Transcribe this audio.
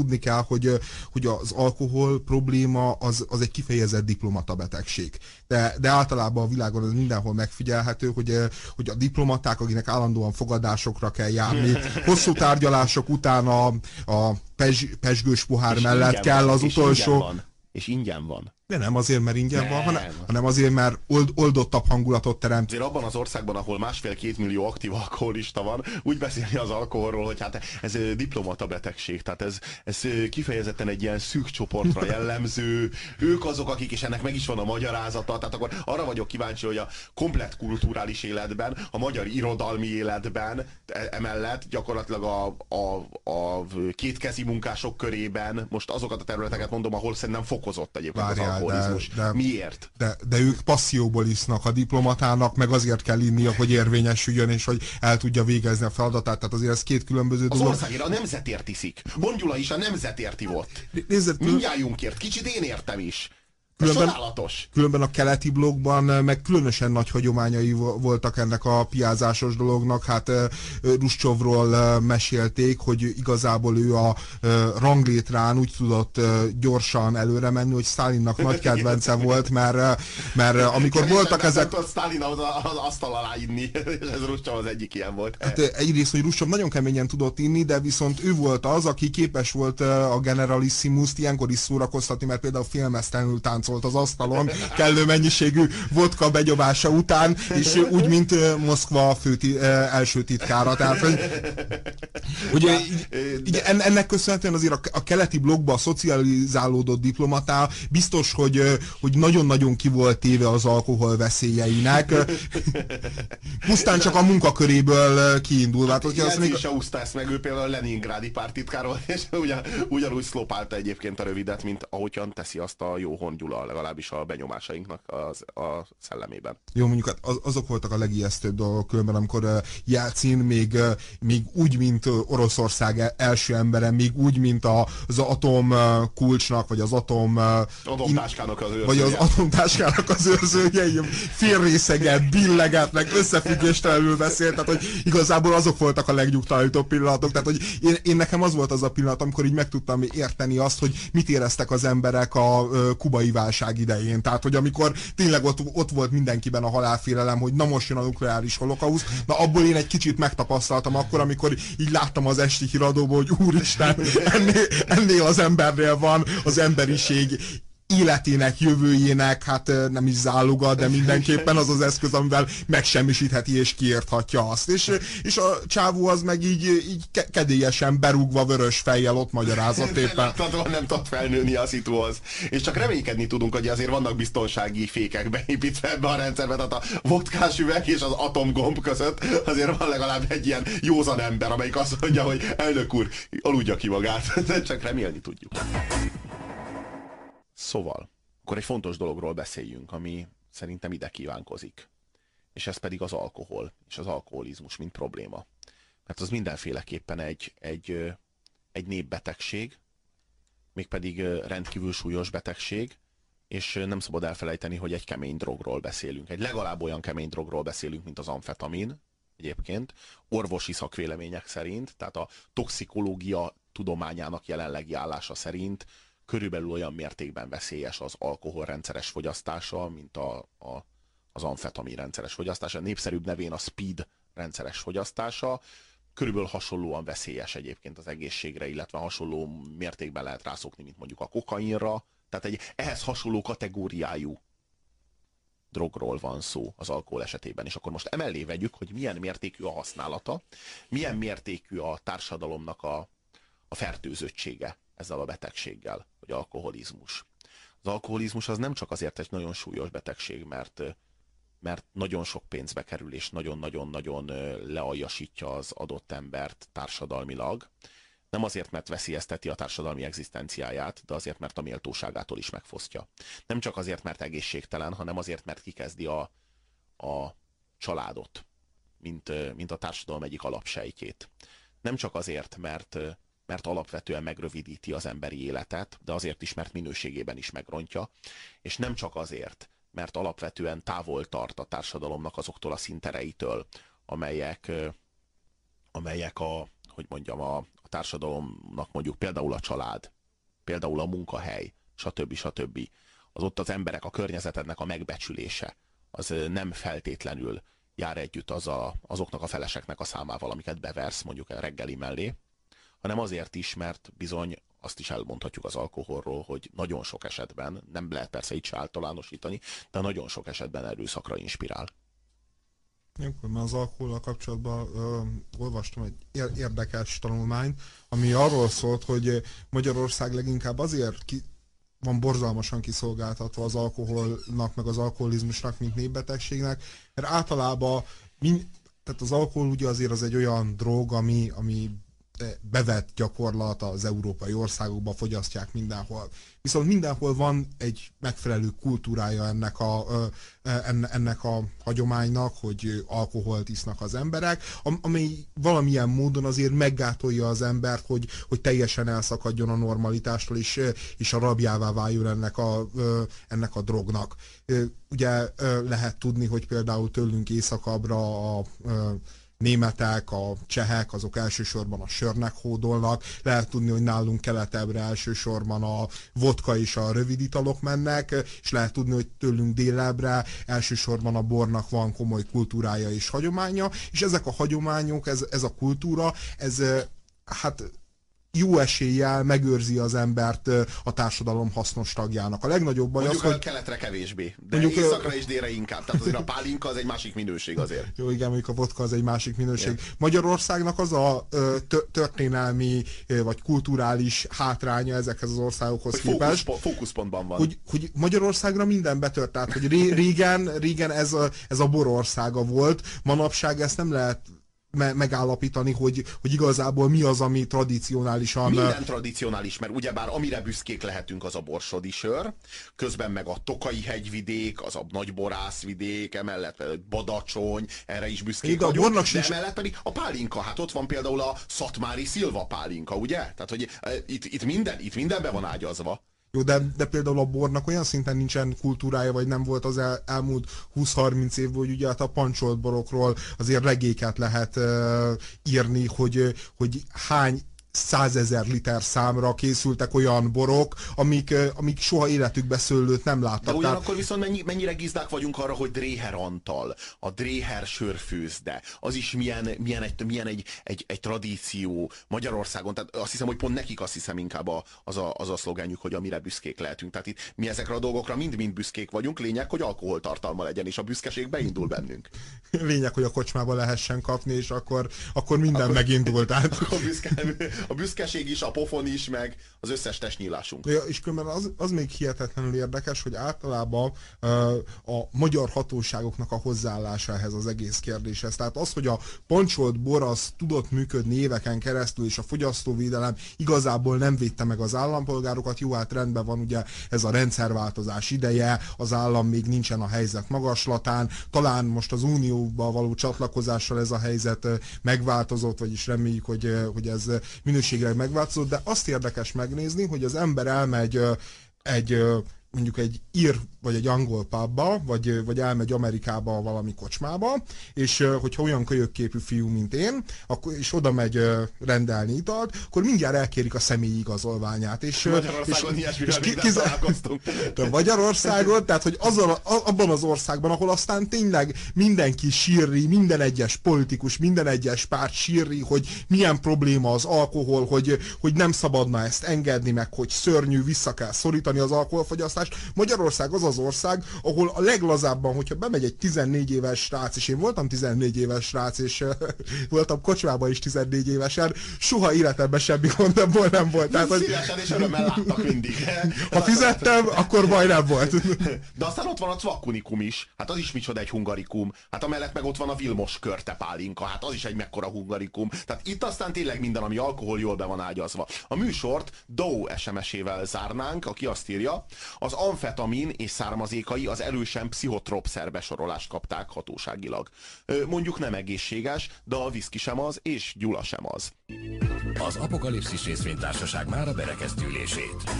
tudni kell, hogy, hogy az alkohol probléma az, az egy kifejezett diplomata betegség. De, de általában a világon ez mindenhol megfigyelhető, hogy, hogy a diplomaták, akinek állandóan fogadásokra kell járni, hosszú tárgyalások után a, a pezs, pesgős pohár és mellett kell az utolsó... Ingyen van, és ingyen van. De nem azért, mert ingyen nem. van, hanem, hanem azért, mert old, oldottabb hangulatot teremt. Azért abban az országban, ahol másfél-két millió aktív alkoholista van, úgy beszélni az alkoholról, hogy hát ez diplomata betegség, tehát ez, ez kifejezetten egy ilyen szűk csoportra jellemző, ők azok, akik, és ennek meg is van a magyarázata, tehát akkor arra vagyok kíváncsi, hogy a komplet kulturális életben, a magyar irodalmi életben e, emellett gyakorlatilag a, a, a kétkezi munkások körében, most azokat a területeket mondom, ahol szerintem fokozott egyébként Várjál, alkoholizmus. De, de, Miért? De, de ők passzióból isznak a diplomatának, meg azért kell innia, hogy érvényesüljön, és hogy el tudja végezni a feladatát. Tehát azért ez két különböző dolog. Az országért a nemzetért iszik. Mondjula is a nemzetért ivott. Mindjájunkért. Kicsit én értem is. Különben, különben a keleti blogban meg különösen nagy hagyományai voltak ennek a piázásos dolognak. Hát Ruscsovról mesélték, hogy igazából ő a ranglétrán úgy tudott gyorsan előre menni, hogy Stalinnak nagy kedvence volt, mert, mert amikor voltak ezek... Stalin az, az asztal alá inni, ez Ruscsov az egyik ilyen volt. Hát egyrészt, hogy Ruscsov nagyon keményen tudott inni, de viszont ő volt az, aki képes volt a generalissimus ilyenkor is szórakoztatni, mert például filmesztelenül táncol társult az asztalon kellő mennyiségű vodka begyomása után, és úgy, mint Moszkva fő első titkára. Tehát, hogy, ugye, így, ennek köszönhetően azért a, a keleti blogba a szocializálódott diplomatá biztos, hogy, hogy nagyon-nagyon ki volt téve az alkohol veszélyeinek. Pusztán csak a munkaköréből kiindul. Hát, hogyha azt még... is ezt meg, ő például a Leningrádi pártitkáról, és ugyan, ugyanúgy szlopálta egyébként a rövidet, mint ahogyan teszi azt a jó Gyula legalábbis a benyomásainknak az, a szellemében. Jó, mondjuk hát az, azok voltak a legijesztőbb dolgok különben, amikor uh, Jelcin még, uh, még úgy, mint Oroszország e-, első embere, még úgy, mint a, az atom kulcsnak, vagy az atom... Atomtáskának az őrzője. Vagy az atomtáskának az őrzője, félrészeget, billeget, meg összefüggéstelenül beszélt, tehát hogy igazából azok voltak a legnyugtalanítóbb pillanatok, tehát hogy én, én nekem az volt az a pillanat, amikor így meg tudtam érteni azt, hogy mit éreztek az emberek a kubai válság válság idején. Tehát, hogy amikor tényleg ott, ott volt mindenkiben a halálfélelem, hogy na most jön a nukleáris holokausz, na abból én egy kicsit megtapasztaltam akkor, amikor így láttam az esti híradóból, hogy úristen, ennél, ennél az embernél van az emberiség életének, jövőjének, hát nem is záloga, de mindenképpen az az eszköz, amivel megsemmisítheti és kiérthatja azt. És, és a csávó az meg így, így kedélyesen berúgva vörös fejjel ott magyarázott éppen. Láthatóan nem tud felnőni a szituhoz. És csak reménykedni tudunk, hogy azért vannak biztonsági fékek beépítve ebbe a rendszerbe, tehát a vodkás üveg és az atomgomb között azért van legalább egy ilyen józan ember, amelyik azt mondja, hogy elnök úr, aludja ki magát. csak remélni tudjuk. Szóval, akkor egy fontos dologról beszéljünk, ami szerintem ide kívánkozik. És ez pedig az alkohol, és az alkoholizmus, mint probléma. Mert az mindenféleképpen egy, egy, egy népbetegség, mégpedig rendkívül súlyos betegség, és nem szabad elfelejteni, hogy egy kemény drogról beszélünk. Egy legalább olyan kemény drogról beszélünk, mint az amfetamin, egyébként, orvosi szakvélemények szerint, tehát a toxikológia tudományának jelenlegi állása szerint körülbelül olyan mértékben veszélyes az alkohol rendszeres fogyasztása, mint a, a, az amfetamin rendszeres fogyasztása. Népszerűbb nevén a speed rendszeres fogyasztása. Körülbelül hasonlóan veszélyes egyébként az egészségre, illetve hasonló mértékben lehet rászokni, mint mondjuk a kokainra. Tehát egy ehhez hasonló kategóriájú drogról van szó az alkohol esetében. És akkor most emellé vegyük, hogy milyen mértékű a használata, milyen mértékű a társadalomnak a, a fertőzöttsége ezzel a betegséggel, hogy alkoholizmus. Az alkoholizmus az nem csak azért egy nagyon súlyos betegség, mert, mert nagyon sok pénzbe kerül, és nagyon-nagyon-nagyon lealjasítja az adott embert társadalmilag. Nem azért, mert veszélyezteti a társadalmi egzisztenciáját, de azért, mert a méltóságától is megfosztja. Nem csak azért, mert egészségtelen, hanem azért, mert kikezdi a, a családot, mint, mint a társadalom egyik alapsejtjét. Nem csak azért, mert mert alapvetően megrövidíti az emberi életet, de azért is, mert minőségében is megrontja, és nem csak azért, mert alapvetően távol tart a társadalomnak azoktól a szintereitől, amelyek, amelyek a, hogy mondjam, a, a társadalomnak mondjuk például a család, például a munkahely, stb. stb. Az ott az emberek, a környezetednek a megbecsülése, az nem feltétlenül jár együtt az a, azoknak a feleseknek a számával, amiket beversz mondjuk a reggeli mellé, hanem azért is, mert bizony azt is elmondhatjuk az alkoholról, hogy nagyon sok esetben, nem lehet persze így se általánosítani, de nagyon sok esetben erőszakra inspirál. Már az alkohollal kapcsolatban ö, olvastam egy érdekes tanulmányt, ami arról szólt, hogy Magyarország leginkább azért ki, van borzalmasan kiszolgáltatva az alkoholnak, meg az alkoholizmusnak, mint népbetegségnek, mert általában mind, tehát az alkohol ugye azért az egy olyan drog, ami, ami bevett gyakorlat az európai országokban fogyasztják mindenhol. Viszont mindenhol van egy megfelelő kultúrája ennek a, ennek a hagyománynak, hogy alkoholt isznak az emberek, ami valamilyen módon azért meggátolja az embert, hogy, hogy teljesen elszakadjon a normalitástól, és, és a rabjává váljon ennek a, ennek a drognak. Ugye lehet tudni, hogy például tőlünk északabbra a németek, a csehek, azok elsősorban a sörnek hódolnak. Lehet tudni, hogy nálunk keletebbre elsősorban a vodka és a rövid italok mennek, és lehet tudni, hogy tőlünk délebre elsősorban a bornak van komoly kultúrája és hagyománya, és ezek a hagyományok, ez, ez a kultúra, ez hát jó eséllyel megőrzi az embert a társadalom hasznos tagjának. A legnagyobb baj mondjuk az, hogy... keletre kevésbé, de mondjuk északra és délre inkább. Tehát azért a pálinka az egy másik minőség azért. Jó, igen, mondjuk a vodka az egy másik minőség. Igen. Magyarországnak az a történelmi vagy kulturális hátránya ezekhez az országokhoz hogy képest. Fókusz, fókuszpontban van. Hogy, hogy Magyarországra minden betört. Tehát, hogy régen, régen ez, a, ez a borországa volt, manapság ezt nem lehet me megállapítani, hogy, hogy igazából mi az, ami tradicionálisan... Minden tradicionális, mert ugyebár amire büszkék lehetünk, az a borsodi sör, közben meg a Tokai hegyvidék, az a Nagyborászvidék, emellett Badacsony, erre is büszkék de vagyunk, de sincs... emellett pedig a pálinka, hát ott van például a Szatmári Szilva pálinka, ugye? Tehát, hogy itt, itt, minden, itt mindenbe van ágyazva. Jó, de, de például a bornak olyan szinten nincsen kultúrája, vagy nem volt az el, elmúlt 20-30 évben, hogy ugye hát a pancsolt borokról azért regéket lehet uh, írni, hogy, hogy hány százezer liter számra készültek olyan borok, amik, amik soha életükbe szőlőt nem láttak. De ugyanakkor viszont mennyi, mennyire gizdák vagyunk arra, hogy Dréher Antal, a Dréher sörfőzde, az is milyen, milyen, egy, milyen egy, egy, egy tradíció Magyarországon. Tehát azt hiszem, hogy pont nekik azt hiszem inkább a, az, a, az a szlogenjük, hogy amire büszkék lehetünk. Tehát itt mi ezekre a dolgokra mind-mind büszkék vagyunk, lényeg, hogy alkoholtartalma legyen, és a büszkeség beindul bennünk. Lényeg, hogy a kocsmába lehessen kapni, és akkor, akkor minden akkor, megindult. Tehát... Akkor büszke, a büszkeség is, a pofon is, meg az összes testnyílásunk. Ja, és különben az, az még hihetetlenül érdekes, hogy általában a magyar hatóságoknak a hozzáállása ehhez az egész kérdéshez. Tehát az, hogy a pancsolt bor az tudott működni éveken keresztül, és a fogyasztóvédelem igazából nem védte meg az állampolgárokat, jó, hát rendben van ugye ez a rendszerváltozás ideje, az állam még nincsen a helyzet magaslatán, talán most az unióba való csatlakozással ez a helyzet megváltozott, vagyis reméljük, hogy, hogy ez minőségileg megváltozott, de azt érdekes megnézni, hogy az ember elmegy egy mondjuk egy ír vagy egy angol pubba, vagy, vagy elmegy Amerikába valami kocsmába, és hogyha olyan kölyökképű fiú, mint én, akkor, és oda megy rendelni italt, akkor mindjárt elkérik a személyi igazolványát. És, Magyarországon és, és ki, De Magyarországon, tehát hogy azon, abban az országban, ahol aztán tényleg mindenki sírri, minden egyes politikus, minden egyes párt sírri, hogy milyen probléma az alkohol, hogy, hogy nem szabadna ezt engedni, meg hogy szörnyű, vissza kell szorítani az alkoholfogyasztást. Magyarország az a az ország, ahol a leglazábban, hogyha bemegy egy 14 éves srác, és én voltam 14 éves srác, és voltam kocsmában is 14 évesen, soha életemben semmi gondomból nem volt. Tehát, hogy... Szívesen és örömmel láttak mindig. ha fizettem, akkor baj nem volt. De aztán ott van a cvakkunikum is. Hát az is micsoda egy hungarikum. Hát amellett meg ott van a Vilmos körte pálinka. Hát az is egy mekkora hungarikum. Tehát itt aztán tényleg minden, ami alkohol jól be van ágyazva. A műsort Dow SMS-ével zárnánk, aki azt írja, az amfetamin és származékai az erősen pszichotrop szerbesorolást kapták hatóságilag. Mondjuk nem egészséges, de a viszki sem az, és gyula sem az. Az Apokalipszis részvénytársaság már a berekeztülését.